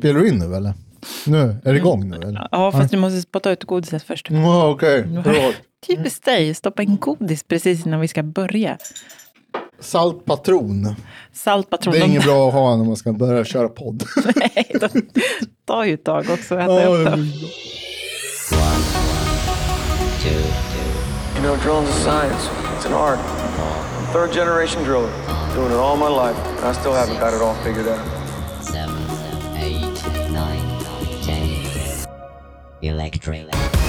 Spelar du in nu eller? Nu, är det igång nu eller? Ja, fast du måste spotta ut godiset först. Ja, okej. Bra. Typiskt dig, stoppa in godis precis innan vi ska börja. Saltpatron. Saltpatron, Det är inget bra att ha när man ska börja köra podd. Nej, de tar ju ett tag också att äta upp det dem. You know, drilling's a science. It's an art. I'm third generation driller. Doing it all my life. And I still haven't got it all figured out. Electric.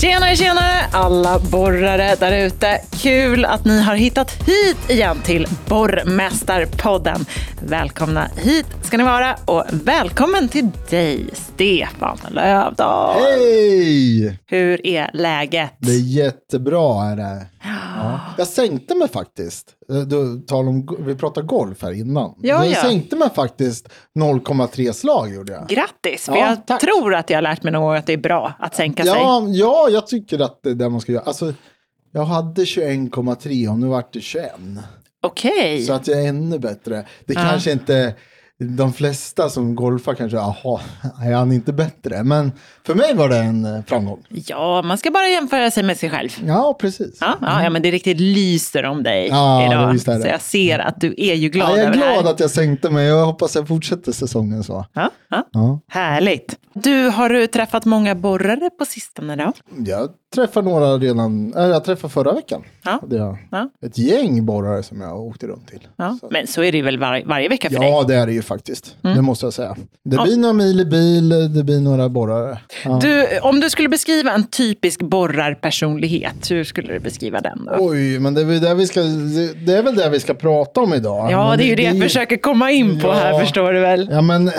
Tjenare, tjenare alla borrare där ute. Kul att ni har hittat hit igen till Borrmästarpodden. Välkomna hit ska ni vara och välkommen till dig, Stefan Lövdahl. Hej! Hur är läget? Det är jättebra är det. Ja. Jag sänkte mig faktiskt. Eh, Du, tal om, vi pratade golf här innan. Ja, jag ja. sänkte mig faktiskt 0,3 slag gjorde jag. Grattis, för Ja, jag tack. tror att jag har lärt mig någon gång att det är bra att sänka sig. Ja, ja, jag tycker att det är det man ska göra. Alltså, jag hade 21,3 och nu vart det 21. Okej. Så att jag är ännu bättre. Det kanske inte, de flesta som golfar kanske, jaha, är han inte bättre? Men för mig var det en eh, framgång. Ja, man ska bara jämföra sig med sig själv. Ja, precis. Ja, ja, ja men det riktigt lyser om dig Ja, idag. Så jag ser att du är ju glad Ja, jag är glad att jag sänkte mig och jag hoppas jag fortsätter säsongen så. Ja, ja. Ja. Härligt. Du, har du träffat många borrare på sistone då? Jag träffade några redan, äh, jag träffade förra veckan. Ja. Hade jag Ja. Ett gäng borrare som jag åkte runt till. Ja. Så. Men så är det väl var, varje vecka för dig? Ja, det är det ju faktiskt. Det måste jag säga. Det Ja. blir några mil i bil, det blir några borrare. Ja. Du, om du skulle beskriva en typisk borrarpersonlighet, hur skulle du beskriva den då? Oj, men det är, väl det, vi ska, det, det är väl det vi ska prata om idag. Ja, Men det är ju det jag försöker komma in på här, Ja. förstår du väl? Ja, men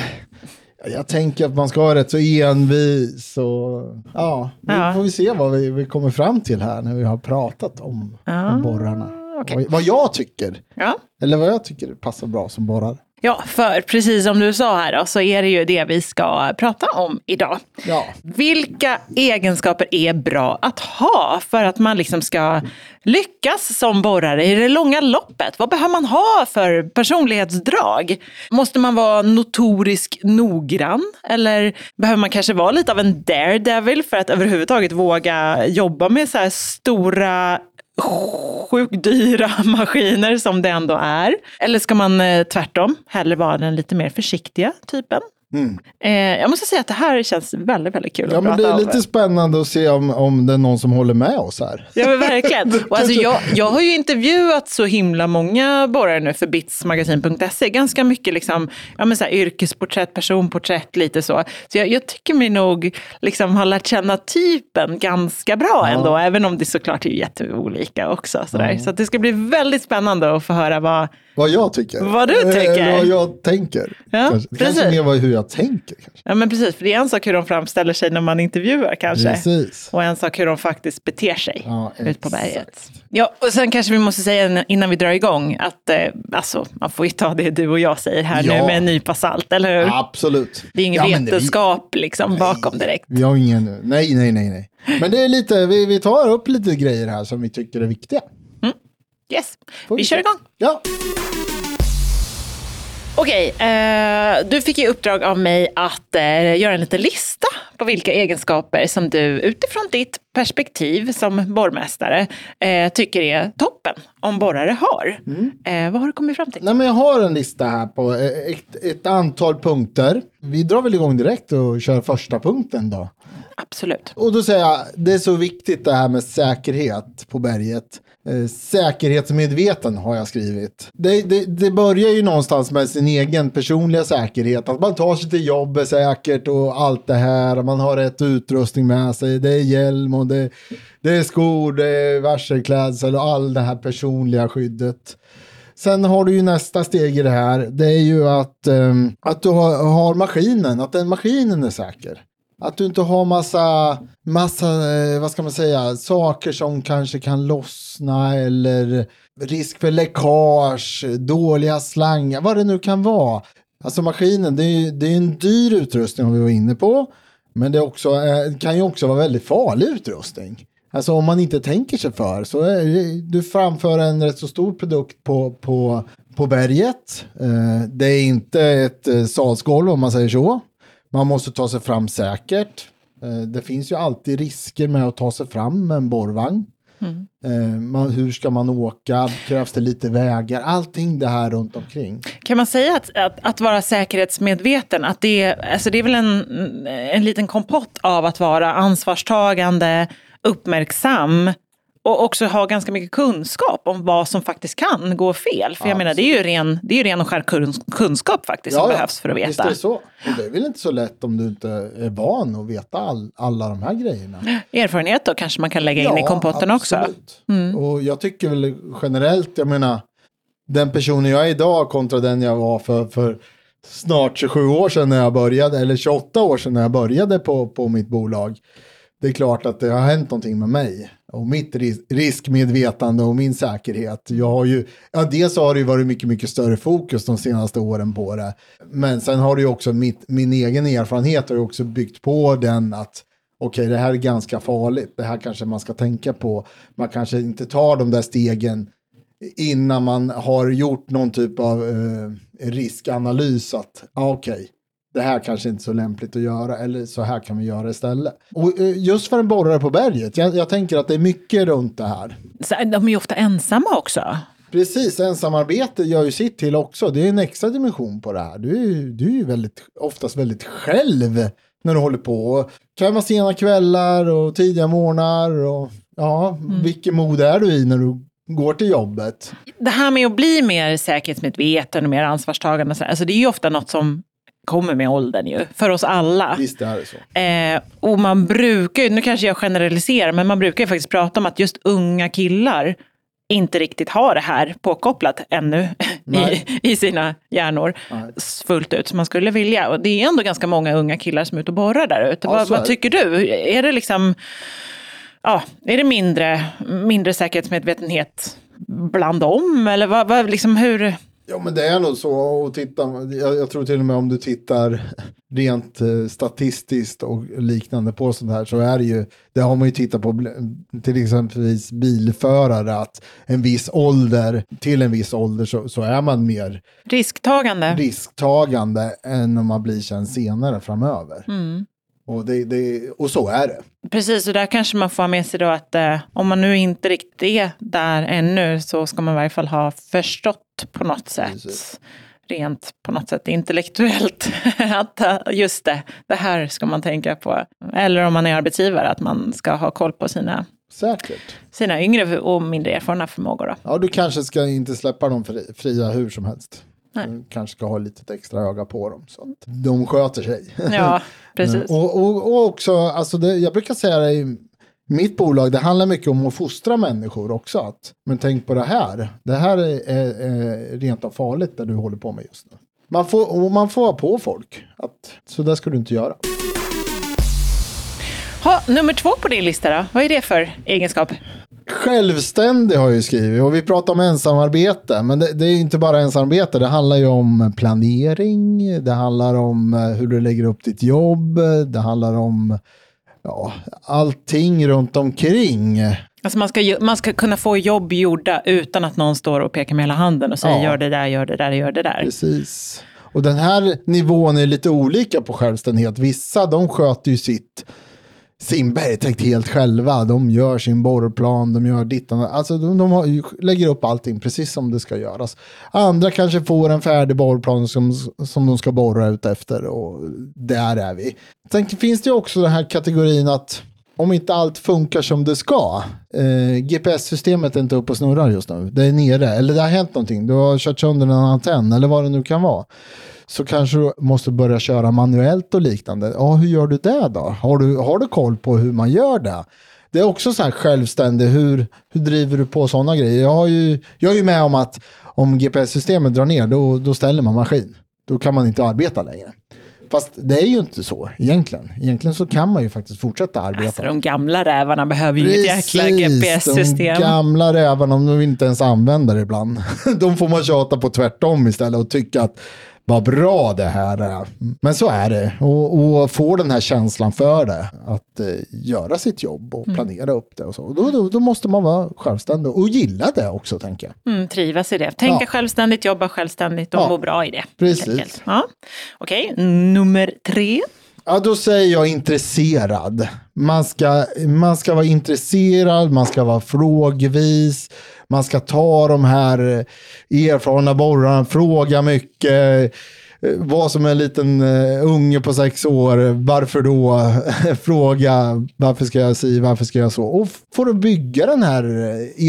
jag tänker att man ska vara rätt så envis och ja, vi Ja. får vi se vad vi, vi kommer fram till här när vi har pratat om, om borrarna. okej. Vad, vad jag tycker, Ja. eller vad jag tycker passar bra som borrar. Ja, för precis som du sa här då, så är det ju det vi ska prata om idag. Ja, Vilka egenskaper är bra att ha för att man liksom ska lyckas som borrare i det långa loppet? Vad behöver man ha för personlighetsdrag? Måste man vara notorisk noggrann? Eller behöver man kanske vara lite av en daredevil för att överhuvudtaget våga jobba med så här stora sjukt dyra maskiner som det ändå är? Eller ska man eh, tvärtom hellre vara den lite mer försiktiga typen? Eh, jag måste säga att det här känns väldigt, väldigt kul ja att men prata det är om. lite spännande att se om, om det är någon som håller med oss här. Ja men verkligen. Och alltså, jag, jag har ju intervjuat så himla många borrare nu för bitsmagasin.se. Ganska mycket liksom, ja, men så här, yrkesporträtt, personporträtt, lite så. Så jag, jag tycker mig nog liksom ha lärt känna typen ganska bra ändå. Även om det såklart är jätteolika också. Så att det ska bli väldigt spännande att få höra vad... Vad jag tycker. Vad du tycker. Eller vad jag tänker. Ja, kanske precis. kanske mer vad, hur jag tänker. Kanske. Ja men precis, för det är en sak hur de framställer sig när man intervjuar kanske. Precis. Och en sak hur de faktiskt beter sig Ja, ut på berget. Ja, och sen kanske vi måste säga innan vi drar igång att eh, alltså, man får ju ta det du och jag säger här nu Ja. med en nypa salt, eller hur? Absolut. Det är ingen Ja, vetenskap liksom bakom direkt. Vi har ingen, nej, nej, nej, nej. Men det är lite, vi, vi tar upp lite grejer här som vi tycker är viktiga. Yes, Får vi kör igång. Ja, Okej, eh, du fick i uppdrag av mig att eh, göra en liten lista på vilka egenskaper som du utifrån ditt perspektiv som borrmästare eh, tycker är toppen om borrare har. Eh, vad har du kommit fram till? nej men jag har en lista här på eh, ett, ett antal punkter. Vi drar väl igång direkt och kör första punkten då. Absolut. Och då säger jag, det är så viktigt det här med säkerhet på berget. Eh, säkerhetsmedveten har jag skrivit. Det, det, det börjar ju någonstans med sin egen personliga säkerhet. Att man tar sig till jobbet säkert och allt det här. Man har rätt utrustning med sig. Det är hjälm och det, det är skor, det är varselklädsel och all det här personliga skyddet. Sen har du ju nästa steg i det här. Det är ju att, ehm, att du har, har maskinen, att den maskinen är säker. Att du inte har massa, massa, eh, vad ska man säga, saker som kanske kan lossna eller risk för läckage, dåliga slangar, vad det nu kan vara. Alltså maskinen, det är ju det är en dyr utrustning om vi var inne på. Men det också, eh, kan ju också vara väldigt farlig utrustning. Alltså om man inte tänker sig för så är det, du framför en rätt så stor produkt på, på, på berget. Eh, det är inte ett salsgolv om man säger så. Man måste ta sig fram säkert. Eh, det finns ju alltid risker med att ta sig fram med en borrvagn. Eh, man, hur ska man åka? Krävs det lite vägar? Allting det här runt omkring. Kan man säga att, att, att vara säkerhetsmedveten, att det, är- alltså det är väl en, en liten kompott av att vara ansvarstagande, uppmärksam och också ha ganska mycket kunskap om vad som faktiskt kan gå fel. För jag menar, det är ju ren, det är ju ren och skär kun- kunskap faktiskt som behövs för att Visst veta. är det så. Och det är väl inte så lätt om du inte är van att veta all, alla de här grejerna. Erfarenhet då kanske man kan lägga in i kompotten också. Mm. absolut. Och jag tycker väl generellt, jag menar, den personen jag är idag kontra den jag var för, för snart 27 år sedan när jag började, eller 28 år sedan när jag började på, på mitt bolag. Det är klart att det har hänt någonting med mig och mitt ris- riskmedvetande och min säkerhet. Jag har ju, ja, dels har det ju varit mycket, mycket större fokus de senaste åren på det. Men sen har det ju också mitt, min egen erfarenhet har ju också byggt på den att okej, det här är ganska farligt. Det här kanske man ska tänka på. Man kanske inte tar de där stegen innan man har gjort någon typ av eh, riskanalys att ah, okej, det här kanske inte är så lämpligt att göra eller så här kan vi göra istället. Och eh, just för en borrare på berget, jag, jag tänker att det är mycket runt det här. Så, de är ju ofta ensamma också. Precis, ensamarbete gör ju sitt till också. Det är en extra dimension på det här. Du du är ju väldigt, oftast väldigt själv när du håller på. Kan vara sena kvällar och tidiga morgnar. Och, ja, vilken mod är du i när du går till jobbet? Det här med att bli mer säkerhetsmedveten och mer ansvarstagande, alltså det är ju ofta något som kommer med åldern ju, för oss alla. Visst är det så. Eh, och man brukar ju, nu kanske jag generaliserar, men man brukar ju faktiskt prata om att just unga killar inte riktigt har det här påkopplat ännu i, i sina hjärnor Nej. fullt ut som man skulle vilja. Och det är ändå ganska många unga killar som är ute och borrar där ute. Ja, vad, vad tycker du? Är det liksom, ja, är det mindre, mindre säkerhetsmedvetenhet bland dem? Eller vad, vad, liksom hur? Ja men det är nog så. Och titta, jag, jag tror till och med om du tittar rent eh, statistiskt och liknande på sånt här så är det ju, det har man ju tittat på till exempelvis bilförare att en viss ålder, till en viss ålder så, så är man mer Risktagande? risktagande än om man blir sen senare framöver. Mm. Och, det, det, och så är det. Precis, och där kanske man får ha med sig då att eh, om man nu inte riktigt är där ännu så ska man i varje fall ha förstått på något sätt. Precis. Rent på något sätt intellektuellt. att eh, just det, det här ska man tänka på. Eller om man är arbetsgivare, att man ska ha koll på sina, Säkert. sina yngre och mindre erfarna förmågor. Då. Ja, du kanske ska inte släppa dem fri, fria hur som helst. Nej. Du kanske ska ha lite extra öga på dem så att de sköter sig. Ja, precis. Och, och, och också, alltså det, jag brukar säga det mitt bolag, det handlar mycket om att fostra människor också. Att, men tänk på det här, det här är, är, är rent av farligt det du håller på med just nu. Man får, och man får ha på folk, att så där ska du inte göra. Ha, nummer två på din lista då, vad är det för egenskap? Självständig har jag ju skrivit och vi pratar om ensamarbete. Men det, det är ju inte bara ensamarbete, det handlar ju om planering, det handlar om eh, hur du lägger upp ditt jobb, det handlar om ja, allting runt omkring. Alltså man ska, man ska kunna få jobb gjorda utan att någon står och pekar med hela handen och säger Ja. gör det där, gör det där, gör det där. Precis. Och den här nivån är lite olika på självständighet. Vissa de sköter ju sitt Simberg täckt helt själva. De gör sin borrplan, de gör dittan. Alltså de, de har, lägger upp allting precis som det ska göras. Andra kanske får en färdig borrplan som, som de ska borra ut efter och där är vi. Sen finns det ju också den här kategorin att om inte allt funkar som det ska. Eh, GPS-systemet är inte uppe och snurrar just nu. Det är nere, eller det har hänt någonting. Du har kört sönder en antenn eller vad det nu kan vara. Så kanske du måste börja köra manuellt och liknande. Ja, hur gör du det då? Har du, har du koll på hur man gör det? Det är också så här självständig, hur, hur driver du på sådana grejer? Jag, har ju, jag är ju med om att om GPS-systemet drar ner, då, då ställer man maskin. Då kan man inte arbeta längre. Fast det är ju inte så egentligen. Egentligen så kan man ju faktiskt fortsätta arbeta. Alltså de gamla rävarna behöver ju ett jäkla de GPS-system. gamla rävarna, de vill inte ens använda det ibland. De får man tjata på tvärtom istället och tycka att vad bra det här är. Men så är det. Och, och få den här känslan för det. Att eh, göra sitt jobb och planera upp det och så. Då, då, då måste man vara självständig och gilla det också tänker jag. Mm, trivas i det. Tänka Ja. självständigt, jobba självständigt och Ja. må bra i det. Precis. Ja. Okej, nummer tre. Ja, då säger jag intresserad. Man ska, man ska vara intresserad, man ska vara frågvis, man ska ta de här eh, erfarna borrarna, fråga mycket. Eh, vara som en liten eh, unge på sex år, varför då? Fråga, varför ska jag si, varför ska jag så? Och får du bygga den här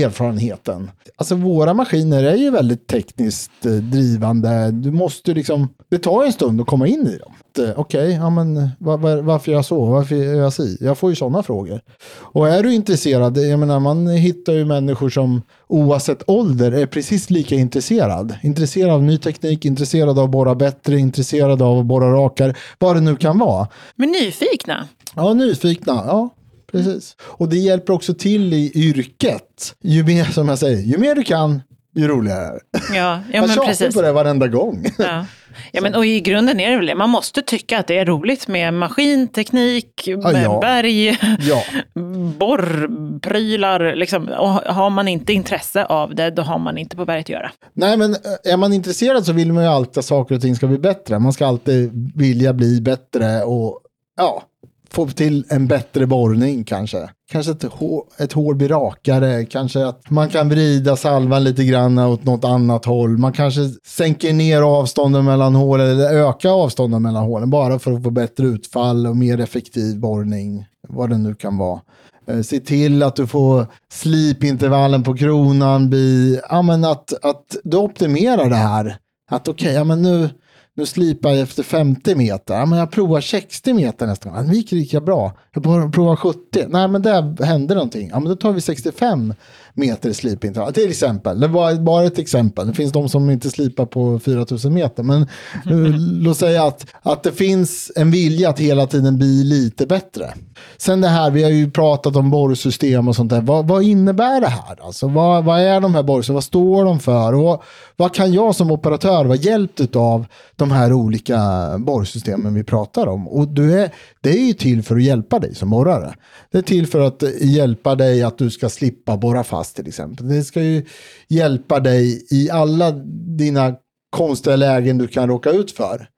erfarenheten. Alltså våra maskiner är ju väldigt tekniskt drivande. Du måste liksom, det tar en stund att komma in i dem. Eh, Okej, ja men var, var, varför jag så? Varför jag si? Jag får ju sådana frågor. Och är du intresserad, jag menar man hittar ju människor som oavsett ålder är precis lika intresserad. Intresserad av ny teknik, intresserad av att borra bättre, intresserad av att borra rakare, vad det nu kan vara. Men nyfikna. Ja, nyfikna. Ja, precis. Och det hjälper också till i yrket. Ju mer, som jag säger, ju mer du kan, ju roligare är. Ja, ja Jag men tjatar precis. på det varenda gång. Ja. Ja, men, och i grunden är det väl det. Man måste tycka att det är roligt med maskinteknik, med ja. berg, Ja, borrprylar. Liksom. Och har man inte intresse av det, då har man inte på berget att göra. nej men eh, är man intresserad så vill man ju alltid att saker och ting ska bli bättre. Man ska alltid vilja bli bättre och ja, få till en bättre borrning kanske. Kanske ett, hår, ett hår blir rakare, kanske att man kan vrida salvan lite grann åt något annat håll. Man kanske sänker ner avstånden mellan hålen eller ökar avstånden mellan hålen bara för att få bättre utfall och mer effektiv borrning, vad det nu kan vara. Eh, se till att du får slipintervallen på kronan bli, ja men att, att du optimerar det här. Att okej, ja men nu, nu slipar jag efter 50 meter. Men jag provar 60 meter nästa gång. Ja, Det gick lika bra. Jag provar- provar 70. Nej, men där hände någonting. Ja, men då tar vi 65 meter slipintervall. Till exempel. Det var bara ett exempel. Det finns de som inte slipar på 4000 meter. Men eh, låt säga att, att det finns en vilja att hela tiden bli lite bättre. Sen det här, vi har ju pratat om borrsystem och sånt där. Vad, vad innebär det här? Alltså, vad, vad är de här borrsystemen? Vad står de för? Och vad kan jag som operatör vara hjälpt av de här olika borrsystemen vi pratar om? Och du är, det är ju till för att hjälpa dig som borrare. Det är till för att hjälpa dig att du ska slippa borra fast till exempel. Det ska ju hjälpa dig i alla dina konstiga lägen du kan råka ut för.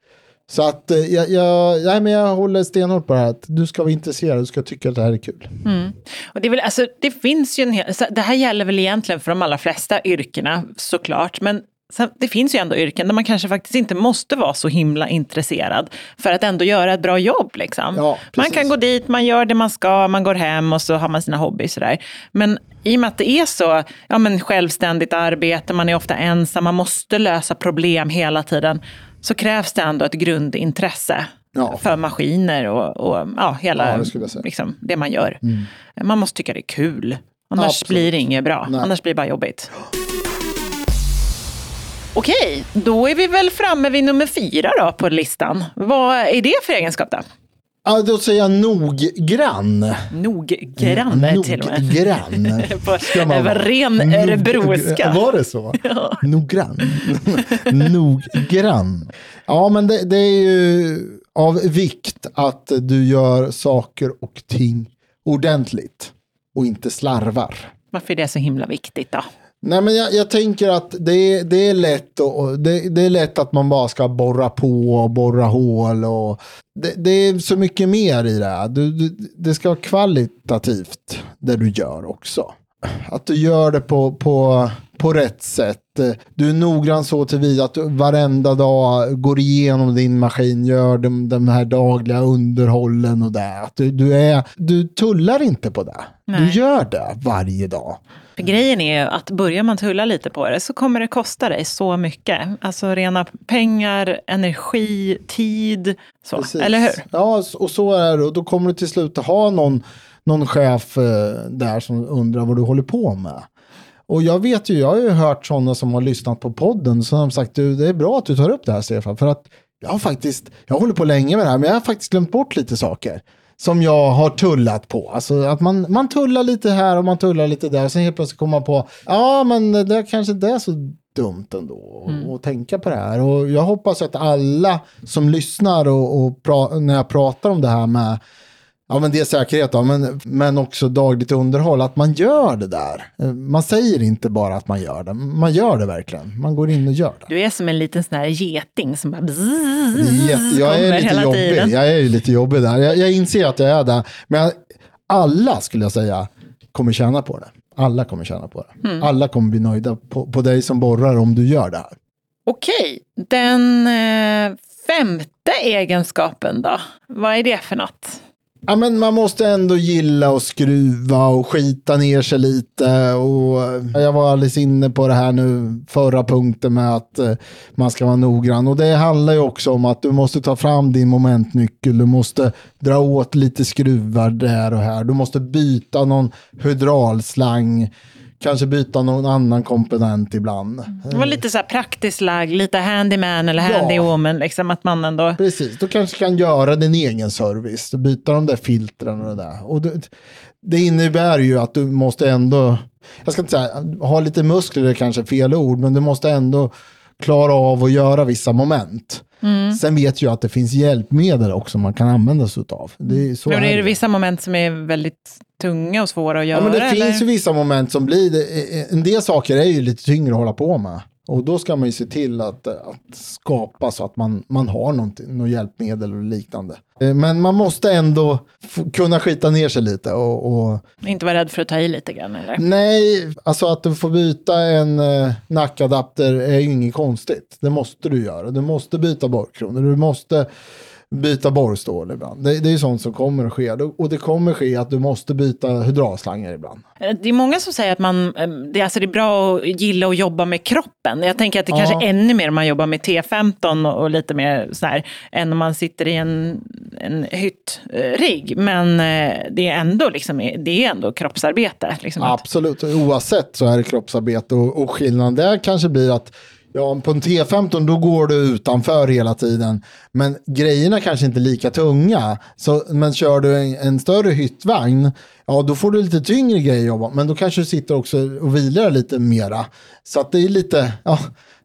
Så att eh, jag, jag, nej, men jag håller stenhårt på det här. Att du ska vara intresserad, du ska tycka att det här är kul. Och det, är väl, alltså, det finns ju en hel, det här gäller väl egentligen för de allra flesta yrkena såklart, men det finns ju ändå yrken där man kanske faktiskt inte måste vara så himla intresserad för att ändå göra ett bra jobb. Liksom. Ja, man kan gå dit, man gör det man ska, man går hem och så har man sina hobbys. Sådär. Men i och med att det är så ja, men självständigt arbete, man är ofta ensam, man måste lösa problem hela tiden, så krävs det ändå ett grundintresse Ja. för maskiner och, och ja, hela Ja, det. Mm. liksom, det man gör. Man måste tycka det är kul. Annars Absolut. blir det inget bra. Nej. Annars blir det bara jobbigt. Okej, då är vi väl framme vid nummer fyra då på listan. Vad är det för egenskap då? Ja, då säger jag noggrann. Noggrann till och med. Noggrann. På ren Nog- örebroska. Var det så? Noggrann. Noggrann. Ja, men det, det är ju av vikt att du gör saker och ting ordentligt och inte slarvar. Varför är det så himla viktigt då? Nej, men jag, jag tänker att det är, det, är lätt och det, det är lätt att man bara ska borra på och borra hål. Och det, det är så mycket mer i det här. Du, du, det ska vara kvalitativt det du gör också. Att du gör det på, på, på rätt sätt. Du är noggrann så tillvida att du varenda dag går igenom din maskin, gör de, de här dagliga underhållen och det. Att du, du, är, du tullar inte på det. Du Nej. gör det varje dag. För grejen är ju att börjar man tulla lite på det så kommer det kosta dig så mycket. Alltså rena pengar, energi, tid. Så. Precis. Eller hur? Ja, och så är det. Och då kommer du till slut att ha någon, någon chef eh, där som undrar vad du håller på med. Och jag vet ju, jag har ju hört sådana som har lyssnat på podden som har sagt du, det är bra att du tar upp det här Stefan. För att jag har faktiskt, jag håller på länge med det här, men jag har faktiskt glömt bort lite saker. Som jag har tullat på. Alltså att man, man tullar lite här och man tullar lite där. Och sen helt plötsligt kommer man på, ja men det kanske inte är så dumt ändå att att tänka på det här. Och jag hoppas att alla som lyssnar och, och pra, när jag pratar om det här med Ja men det är säkerhet då, men, men också dagligt underhåll, att man gör det där. Man säger inte bara att man gör det, man gör det verkligen. Man går in och gör det. Du är som en liten sån här geting som bara är jätte, jag är lite jobbig. tiden. Jag är ju lite jobbig där. Jag, jag inser att jag är där. Men jag, alla skulle jag säga kommer tjäna på det. Alla kommer tjäna på det. Mm. Alla kommer bli nöjda på, på dig som borrar om du gör det här. Okej, den eh, femte egenskapen då? Vad är det för något? Ja, men man måste ändå gilla att skruva och skita ner sig lite. Och eh, jag var alldeles inne på det här nu, förra punkten med att eh, man ska vara noggrann. Och det handlar ju också om att du måste ta fram din momentnyckel. Du måste dra åt lite skruvar där och här. Du måste byta någon hydraulslang. Kanske byta någon annan komponent ibland. Det var lite så här praktiskt lagd, lite handyman eller Ja. handywoman. Liksom att man ändå... Precis, du kanske kan göra din egen service. Byta de där filtren och det där. Och det, det innebär ju att du måste ändå, jag ska inte säga, ha lite muskler är kanske fel ord, men du måste ändå klara av att göra vissa moment. Mm. Sen vet jag att det finns hjälpmedel också man kan använda sig av. Det är, så Men är är det vissa moment som är väldigt tunga och svåra att göra? Ja, men det eller? finns ju vissa moment som blir, en del saker är ju lite tyngre att hålla på med. Och då ska man ju se till att, att skapa så att man, man har något hjälpmedel och liknande. Eh, Men man måste ändå kunna skita ner sig lite. Och, och, Inte vara rädd för att ta i lite grann eller? nej, alltså att du får byta en eh, nackadapter är ju inget konstigt. Det måste du göra. Du måste byta borrkronor. Du måste byta borrstål ibland. Det, det är sånt som kommer att ske. Och det kommer ske att du måste byta hydraulslangar ibland. Det är många som säger att man, eh, det, alltså det är bra att gilla att jobba med kroppen. Jag tänker att det Ja. kanske är ännu mer om man jobbar med T15 och, lite mer så här, än om man sitter i en, en hyttrigg. Men eh, det är ändå, liksom, det är ändå kroppsarbete. Liksom, Absolut, oavsett så är det kroppsarbete och, och skillnaden där kanske blir att ja, på en T15 då går du utanför hela tiden. Men grejerna kanske inte är lika tunga. Så, men kör du en, en större hyttvagn, ja då får du lite tyngre grejer att jobba. Men då kanske du sitter också och vilar lite mera. Så att det är lite, ja,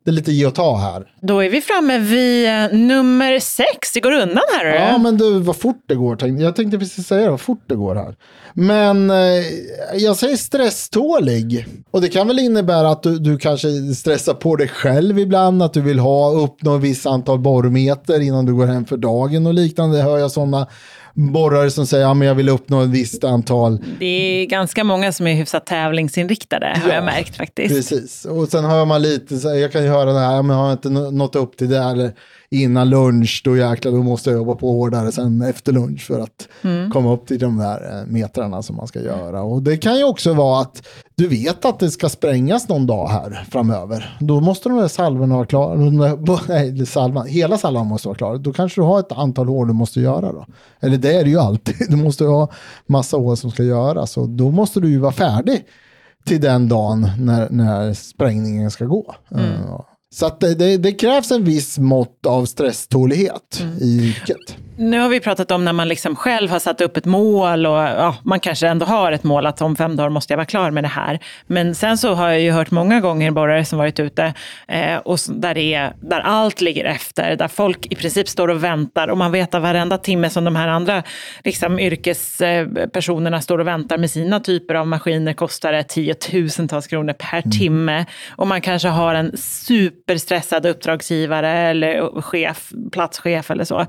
det är lite ge och ta här. Då är vi framme vid eh, nummer sex. Det går undan här. hörru. Ja, men du, vad fort det går. tänkte- Jag tänkte precis säga det, vad fort det går här. Men eh, jag säger stresstålig. Och det kan väl innebära att du, du kanske stressar på dig själv ibland, att du vill ha uppnå ett visst antal borrmeter innan du går hem för dagen och liknande. Hör jag sådana borrare som säger, ja men jag vill uppnå ett visst antal. Det är ganska många som är hyfsat tävlingsinriktade, har Ja, jag märkt faktiskt. Precis, och sen hör man lite, så här, jag kan ju höra det här, men har jag inte nå- nått upp till det eller innan lunch, då jäklar, då måste jag jobba på hårdare sen efter lunch för att komma upp till de där eh, metrarna som man ska göra. Och det kan ju också vara att du vet att det ska sprängas någon dag här framöver. Då måste de där salvorna vara klara, nej, salvan, hela salvan måste vara klar. Då kanske du har ett antal hål du måste göra då. Eller det är det ju alltid, du måste ha massa hål som ska göras och då måste du ju vara färdig till den dagen när, när sprängningen ska gå. Uh, Så att det, det, krävs en viss mått av stresstålighet i yrket. Nu har vi pratat om när man liksom själv har satt upp ett mål och ja, man kanske ändå har ett mål att om fem dagar måste jag vara klar med det här. Men sen så har jag ju hört många gånger borrare som varit ute eh, och där, det är, där allt ligger efter, där folk i princip står och väntar och man vet att varenda timme som de här andra liksom, yrkespersonerna står och väntar med sina typer av maskiner kostar det tiotusentals kronor per timme. Och man kanske har en superstressad uppdragsgivare eller chef, platschef eller så.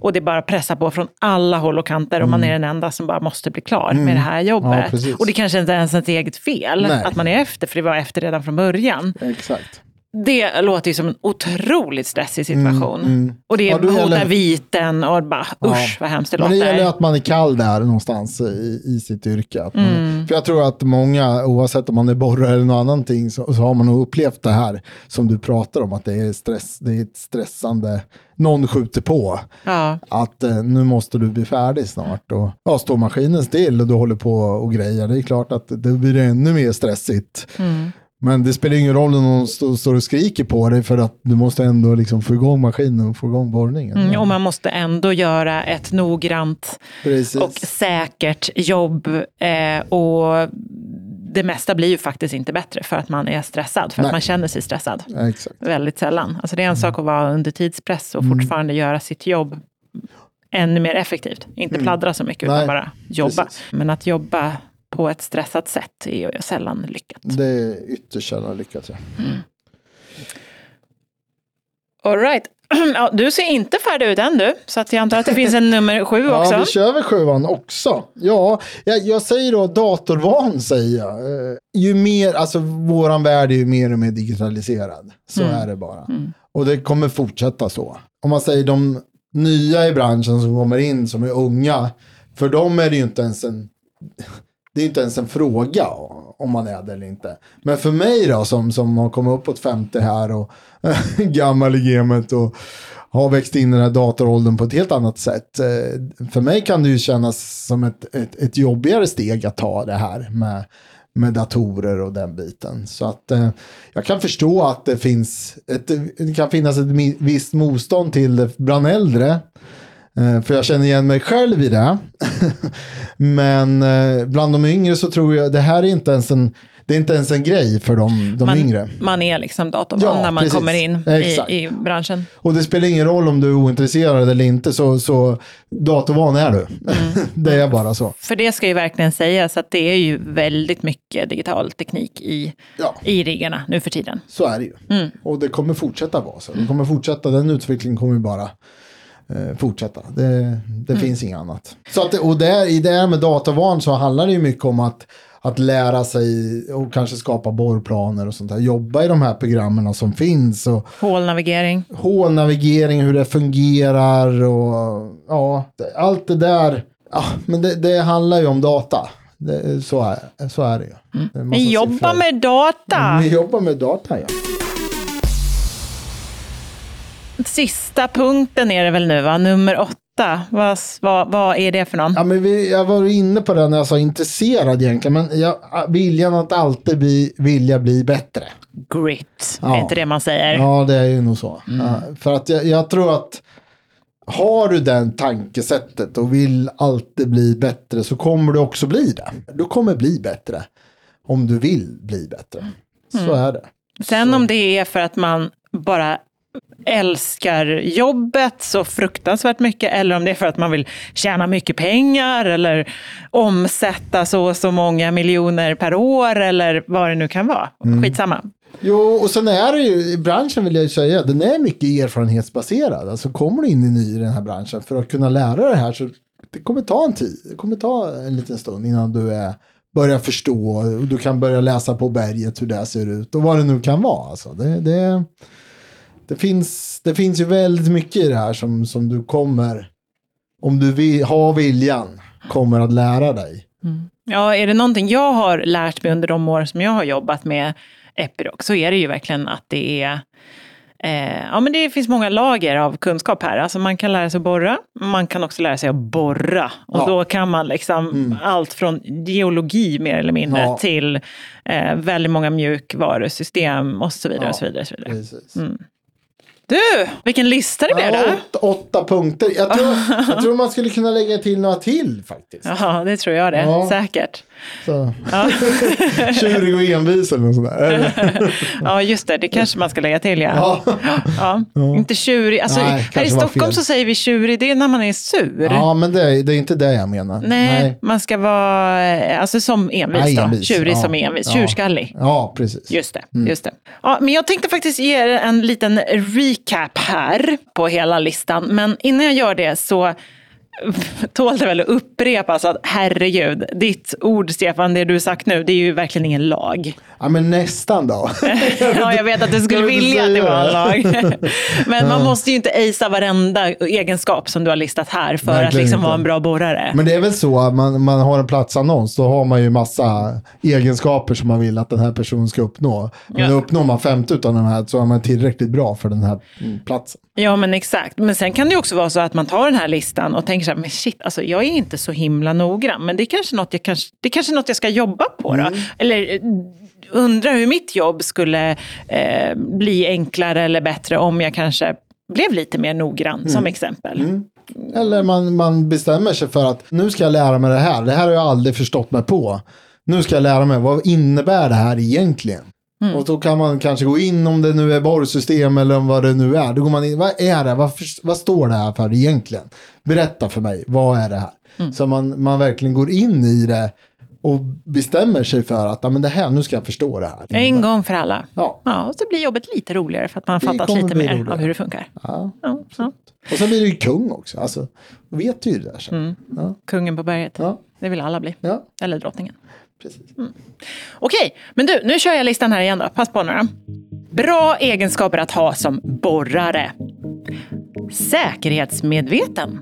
Och det bara pressar på från alla håll och kanter och man är den enda som bara måste bli klar med det här jobbet. Ja, och det kanske inte ens är ens eget fel Nej. att man är efter, för det var efter redan från början. Exakt. Det låter ju som en otroligt stressig situation. Och det Ja, då hotar gäller- viten och bara usch vad hemskt det Men det låter. gäller att man är kall där någonstans i, i sitt yrke. Man, Mm. För jag tror att många, oavsett om man är borrare eller något annat, så, så har man nog upplevt det här som du pratar om, att det är, stress, det är ett stressande, någon skjuter på. Ja. Att eh, nu måste du bli färdig snart. Och, ja, står maskinen still och du håller på och grejer, det är klart att det blir ännu mer stressigt. Mm. Men det spelar ingen roll om någon står, och skriker på dig för att du måste ändå liksom få igång maskinen och få igång borrningen. Mm, och man måste ändå göra ett noggrant Precis. och säkert jobb. Eh, och det mesta blir ju faktiskt inte bättre för att man är stressad, för Nej. att man känner sig stressad. Ja. Väldigt sällan. Alltså det är en sak att vara under tidspress och Mm. fortfarande göra sitt jobb ännu mer effektivt. Inte pladdra så mycket, utan Mm. Nej, bara jobba. precis. Men att jobba på ett stressat sätt är ju sällan lyckat. Det är ytterst sällan lyckat. Ja. All right. Ja, du ser inte färdig ut än du, så att jag antar att det finns en nummer sju också. Ja, vi kör väl sjuan också. Ja, jag, jag säger då datorvan säger jag. Eh, Ju mer, alltså våran värld är ju mer och mer digitaliserad. Så Mm. är det bara. Och det kommer fortsätta så. Om man säger de nya i branschen som kommer in som är unga. För dem är det ju inte ens en, det är inte ens en fråga om man är det eller inte. Men för mig då som, som har kommit uppåt 50 här och gammal i gamet och har växt in i den här datoråldern på ett helt annat sätt. Eh, för mig kan det ju kännas som ett, ett, ett jobbigare steg att ta det här med, med datorer och den biten. Så att eh, jag kan förstå att det finns ett, det kan finnas ett visst motstånd till det bland äldre. Eh, För jag känner igen mig själv i det. Men eh, bland de yngre så tror jag det här är inte ens en, det är inte ens en grej för de, de man, yngre. man är liksom datorvan Ja, när man precis. kommer in i, i branschen. Och det spelar ingen roll om du är ointresserad eller inte, så, så datorvan är du. det är bara så. För det ska ju verkligen sägas att det är ju väldigt mycket digital teknik i, Ja. i riggarna nu för tiden. Så är det ju. Mm. Och det kommer fortsätta vara så. Det kommer fortsätta, den utvecklingen kommer bara fortsätta. Det, det Mm. finns inget annat. Så att, och där, i det här med datavan så handlar det ju mycket om att, att lära sig och kanske skapa borrplaner och sånt där. Jobba i de här programmen som finns. Och Hålnavigering. hålnavigering, hur det fungerar och ja, allt det där. Ja, men det, det handlar ju om data. Det, så, är, så är det ju. Massa Vi jobbar med data. Vi jobbar med data, ja. Sista punkten är det väl nu, va? Nummer åtta. Vad, vad, vad är det för någon? Ja, men vi, jag var inne på det när jag sa intresserad egentligen, men jag, viljan att alltid bli, vilja bli bättre. Grit, Ja. är inte det man säger? Ja, det är ju nog så. Ja, för att jag, jag tror att har du den tankesättet och vill alltid bli bättre så kommer du också bli det. Du kommer bli bättre om du vill bli bättre. Så är det. Sen om det är för att man bara älskar jobbet så fruktansvärt mycket eller om det är för att man vill tjäna mycket pengar eller omsätta så och så många miljoner per år eller vad det nu kan vara. Skitsamma. Jo, och sen är det ju, i branschen vill jag ju säga, den är mycket erfarenhetsbaserad. Alltså kommer du in i ny i den här branschen för att kunna lära det här så det kommer ta en tid. Det kommer ta en liten stund innan du är, börjar förstå och du kan börja läsa på berget hur det ser ut och vad det nu kan vara. Alltså, det, det, det, finns, det finns ju väldigt mycket i det här som, som du kommer, om du vill, har viljan, kommer att lära dig. Ja, är det någonting jag har lärt mig under de år som jag har jobbat med Epiroc så är det ju verkligen att det är Eh, ja, men det finns många lager av kunskap här. Alltså man kan lära sig att borra, man kan också lära sig att borra. Och Ja. då kan man liksom allt från geologi mer eller mindre Ja. till eh, väldigt många mjukvarusystem och så vidare. Ja. Och så vidare, och så vidare. Precis. Du, vilken lista det blev Ja, då! åtta, åtta punkter. Jag tror, jag tror man skulle kunna lägga till några till faktiskt. Ja, det tror jag det. Ja. Säkert. Så. Tjurig och envis eller något sånt där. Ja, just det. Det kanske man ska lägga till, ja. Ja. Ja. Inte tjurig. Alltså, Nej, här i Stockholm så säger vi tjurig, det är när man är sur. ja, men det är, det är inte det jag menar. Nej, man ska vara eh, alltså som envis Nej, envis, Tjurig ja. som envis. Ja. Tjurskallig. Ja, precis. Just det, just det. Ja, men jag tänkte faktiskt ge er en liten recap här på hela listan. Men innan jag gör det så tål det väl att upprepas att herregud, ditt ord Stefan, det du sagt nu, det är ju verkligen ingen lag. Ja, men nästan då. Ja, jag vet att du skulle vilja att det var en lag. Men man måste ju inte acea varenda egenskap som du har listat här för att Verkligen liksom inte. vara en bra borrare. Men det är väl så att man, man har en platsannons, då har man ju massa egenskaper som man vill att den här personen ska uppnå. Men Ja. uppnår man 50 av de här så är man tillräckligt bra för den här platsen. Ja, men exakt. Men sen kan det ju också vara så att man tar den här listan och tänker så här, men shit, alltså jag är inte så himla noggrann, men det är kanske något jag, kanske, det är kanske något jag ska jobba på då. Eller eh, undra hur mitt jobb skulle eh, bli enklare eller bättre om jag kanske blev lite mer noggrann, som exempel. Eller man, man bestämmer sig för att nu ska jag lära mig det här. Det här har jag aldrig förstått mig på. nu ska jag lära mig, vad innebär det här egentligen? Och då kan man kanske gå in om det nu är borrsystem eller om vad det nu är. Då går man in, vad är det? Vad, vad står det här för egentligen? Berätta för mig, vad är det här? Så man, man verkligen går in i det och bestämmer sig för att men det här, nu ska jag förstå det här. En gång för alla. Ja. Ja, och så blir jobbet lite roligare för att man Det fattat lite mer roligare. av hur det funkar. Ja. Ja, ja. Och sen blir det ju kung också. Alltså, vet du ju det där sen. Ja, Kungen på berget. Ja. Det vill alla bli. Eller drottningen precis. Mm. Okej, men du, nu kör jag listan här igen då. Pass på nu då. Bra egenskaper att ha som borrare. Säkerhetsmedveten.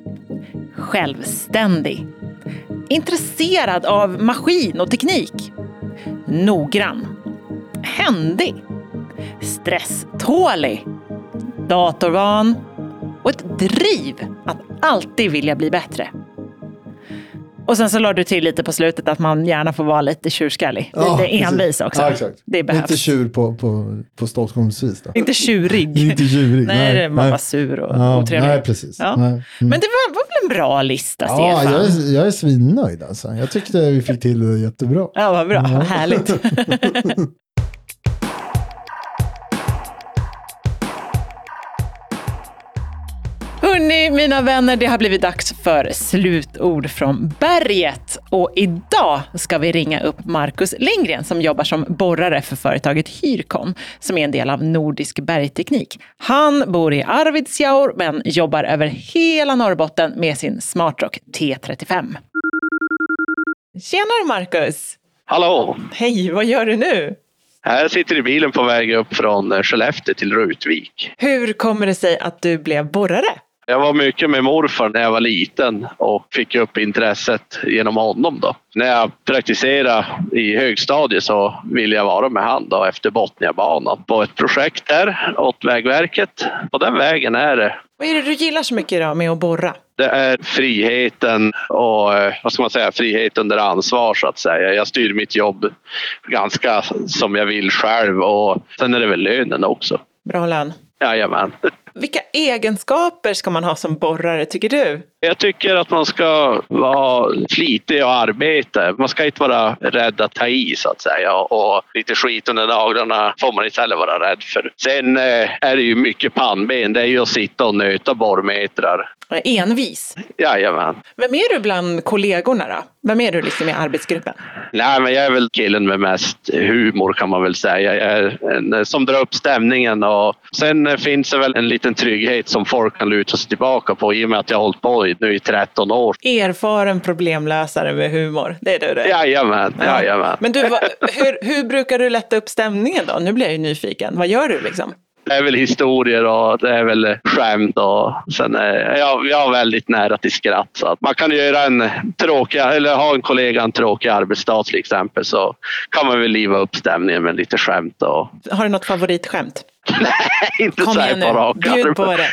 Självständig. Intresserad av maskin och teknik. Noggrann. Händig. Stresstålig. Datorvan. Och ett driv att alltid vilja bli bättre. Och sen så la du till lite på slutet att man gärna får vara lite tjurskallig. Ja, lite precis. envis också. Ja, exakt. Det behövs. Inte tjur på, på, på Stockholmsvis då. Inte tjurig. Inte tjurig. Nej, det- man var sur och ja, otrevlig. Nej, precis. Ja. Nej. Mm. Men det var, var väl en bra lista, Ja, Stefan? jag är, jag är svinnöjd alltså. Jag tyckte vi fick till det jättebra. Ja, vad bra. Härligt. mina vänner, det har blivit dags för slutord från berget. Och idag ska vi ringa upp Marcus Lindgren som jobbar som borrare för företaget Hyrkon, som är en del av Nordisk bergteknik. Han bor i Arvidsjaur, men jobbar över hela Norrbotten med sin Smartrock T35. Tjenare Marcus! Hallå! Hej, vad gör du nu? Jag sitter i bilen på väg upp från Skellefteå till Rutvik. Hur kommer det sig att du blev borrare? Jag var mycket med morfar när jag var liten och fick upp intresset genom honom. Då. När jag praktiserade i högstadiet så ville jag vara med han då efter Botniabanan på ett projekt där åt Vägverket. På den vägen är det. Vad är det du gillar så mycket idag med att borra? Det är friheten och eh, vad ska man säga, frihet under ansvar så att säga. Jag styr mitt jobb ganska som jag vill själv och sen är det väl lönen också. Bra lön. Jajamän. Vilka egenskaper ska man ha som borrare, tycker du? Jag tycker att man ska vara flitig och arbeta. Man ska inte vara rädd att ta i så att säga. Och lite skit under naglarna får man inte heller vara rädd för. Sen eh, är det ju mycket pannben. Det är ju att sitta och nöta borrmetrar. Envis. Jajamän. Vem är du bland kollegorna då? Vem är du liksom i arbetsgruppen? Nej, men jag är väl killen med mest humor kan man väl säga. Jag är en, som drar upp stämningen och sen eh, finns det väl en liten trygghet som folk kan luta sig tillbaka på i och med att jag har hållit på nu i 13 år. Erfaren problemlösare med humor. Det är du det? Jajamän, Ja. jajamän. Men du, vad- hur, hur brukar du lätta upp stämningen då? Nu blir jag ju nyfiken. Vad gör du liksom? Det är väl historier och det är väl skämt och sen är jag, jag har väldigt nära till skratt. Så att man kan göra en tråkig, eller ha en kollega en tråkig arbetsdag till exempel så kan man väl liva upp stämningen med lite skämt och Har du något favoritskämt? inte Kom så här på rak bjud på det.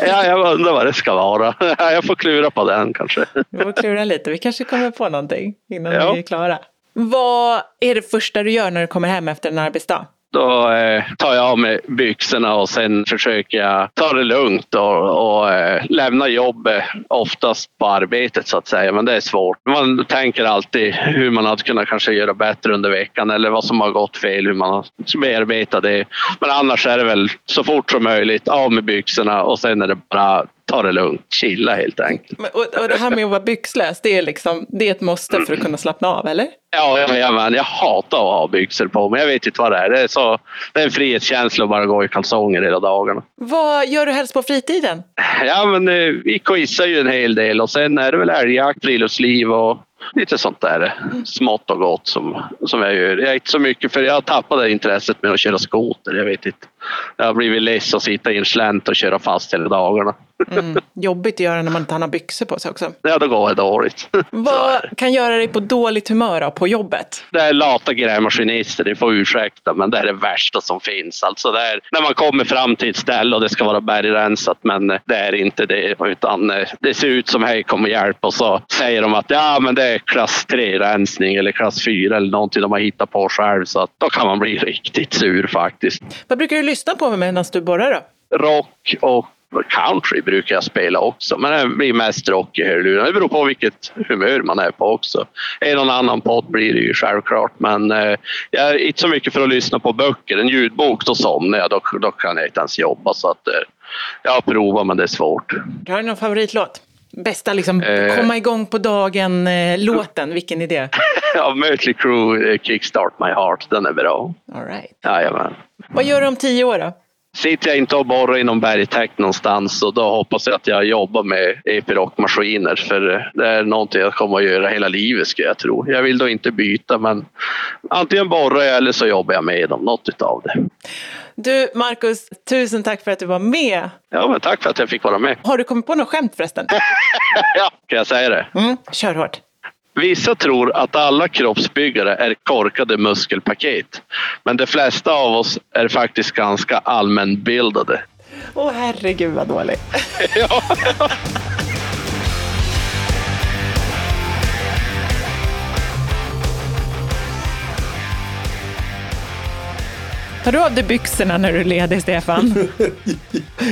Ja, jag undrar vad det ska vara. Jag får klura på den kanske. Du får klura lite. Vi kanske kommer på någonting innan Ja. vi är klara. Vad är det första du gör när du kommer hem efter en arbetsdag? Då eh, tar jag av mig byxorna och sen försöker jag ta det lugnt och, och eh, lämna jobbet oftast på arbetet så att säga. Men det är svårt. Man tänker alltid hur man hade kunnat kanske göra bättre under veckan eller vad som har gått fel, hur man har bearbetat det. Men annars är det väl så fort som möjligt av med byxorna och sen är det bara ta det lugnt, chilla helt enkelt. Men- Och, och det här med att vara byxlös, det är, liksom, det är ett måste för att kunna slappna av, eller? Ja, ja, men jag hatar att ha byxor på mig. Jag vet inte vad det är. Det är, så, det är en frihetskänsla att bara gå i kalsonger hela dagarna. Vad gör du helst på fritiden? Ja, men eh, vi quizar ju en hel del och sen är det väl älgjakt, friluftsliv och lite sånt där smått och gott som, som jag gör. Jag är inte så mycket för jag tappade intresset med att köra skoter. Jag vet inte. Jag har blivit less att sitta i en slänt och köra fast hela dagarna. Mm, jobbigt att göra när man inte har byxor på sig också. Ja, då går det dåligt. Vad kan göra dig på dåligt humör då, på jobbet? Det är lata grävmaskinister, ni får ursäkta, men det är det värsta som finns. Alltså det är när man kommer fram till ett ställe och det ska vara bergrensat, men det är inte det. Utan eh, det ser ut som hej kom och hjälp och så säger de att ja, men det är klass 3-rensning eller klass 4 eller någonting de har hittat på själv. Så att då kan man bli riktigt sur faktiskt. Vad brukar du lyssna på medan du borrar då? Rock och Country brukar jag spela också, men det blir mest rock i hörlurarna. Det beror på vilket humör man är på också. En och annan podd blir det ju självklart, men eh, jag är inte så mycket för att lyssna på böcker. En ljudbok, då somnar jag. Då, då kan jag inte ens jobba. Så att, eh, jag har provat, men det är svårt. Har du någon favoritlåt? Bästa liksom, Eh. komma igång på dagen-låten, vilken är det? Ja, Mötley Crüe, eh, Kickstart My Heart, den är bra. All right. Jajamän. Vad gör du om tio år då? Sitter jag inte och borrar i någon bergtäkt någonstans och då hoppas jag att jag jobbar med Epiroc-maskiner för det är någonting jag kommer att göra hela livet skulle jag tro. Jag vill då inte byta men antingen borrar jag eller så jobbar jag med dem, något utav det. Du, Marcus, tusen tack för att du var med. Ja, men tack för att jag fick vara med. Har du kommit på något skämt förresten? Ja, kan jag säga det? Mm, kör hårt. Vissa tror att alla kroppsbyggare är korkade muskelpaket. Men de flesta av oss är faktiskt ganska allmänbildade. Åh herregud vad dålig. Tar du av dig byxorna när du är ledig, Stefan?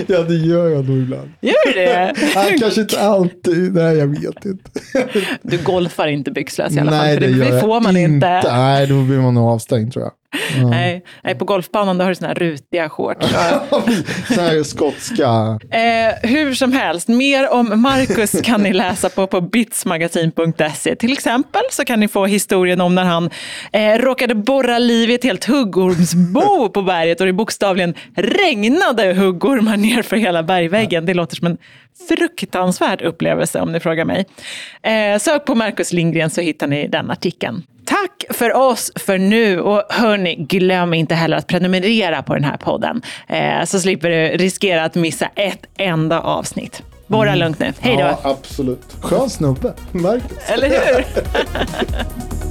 Ja, det gör jag nog ibland. Gör du det? Nej, kanske inte alltid. Nej, jag vet inte. Du golfar inte byxlös i alla fall, Nej, för det, det får man inte. Nej, då blir man nog avstängd tror jag. Nej, nej, på golfbanan då har du såna här rutiga shorts. Så här skotska. Eh, hur som helst, mer om Marcus kan ni läsa på, på bitsmagasin.se. Till exempel så kan ni få historien om när han eh, råkade borra liv i ett helt huggormsbo på berget och det bokstavligen regnade huggormar ner för hela bergväggen. Det låter som en fruktansvärd upplevelse om ni frågar mig. Eh, sök på Marcus Lindgren så hittar ni den artikeln. Tack för oss för nu och hörni, glöm inte heller att prenumerera på den här podden eh, så slipper du riskera att missa ett enda avsnitt. Borra lugnt nu, hej då! Ja, absolut. Skön snubbe. Marcus. Eller hur?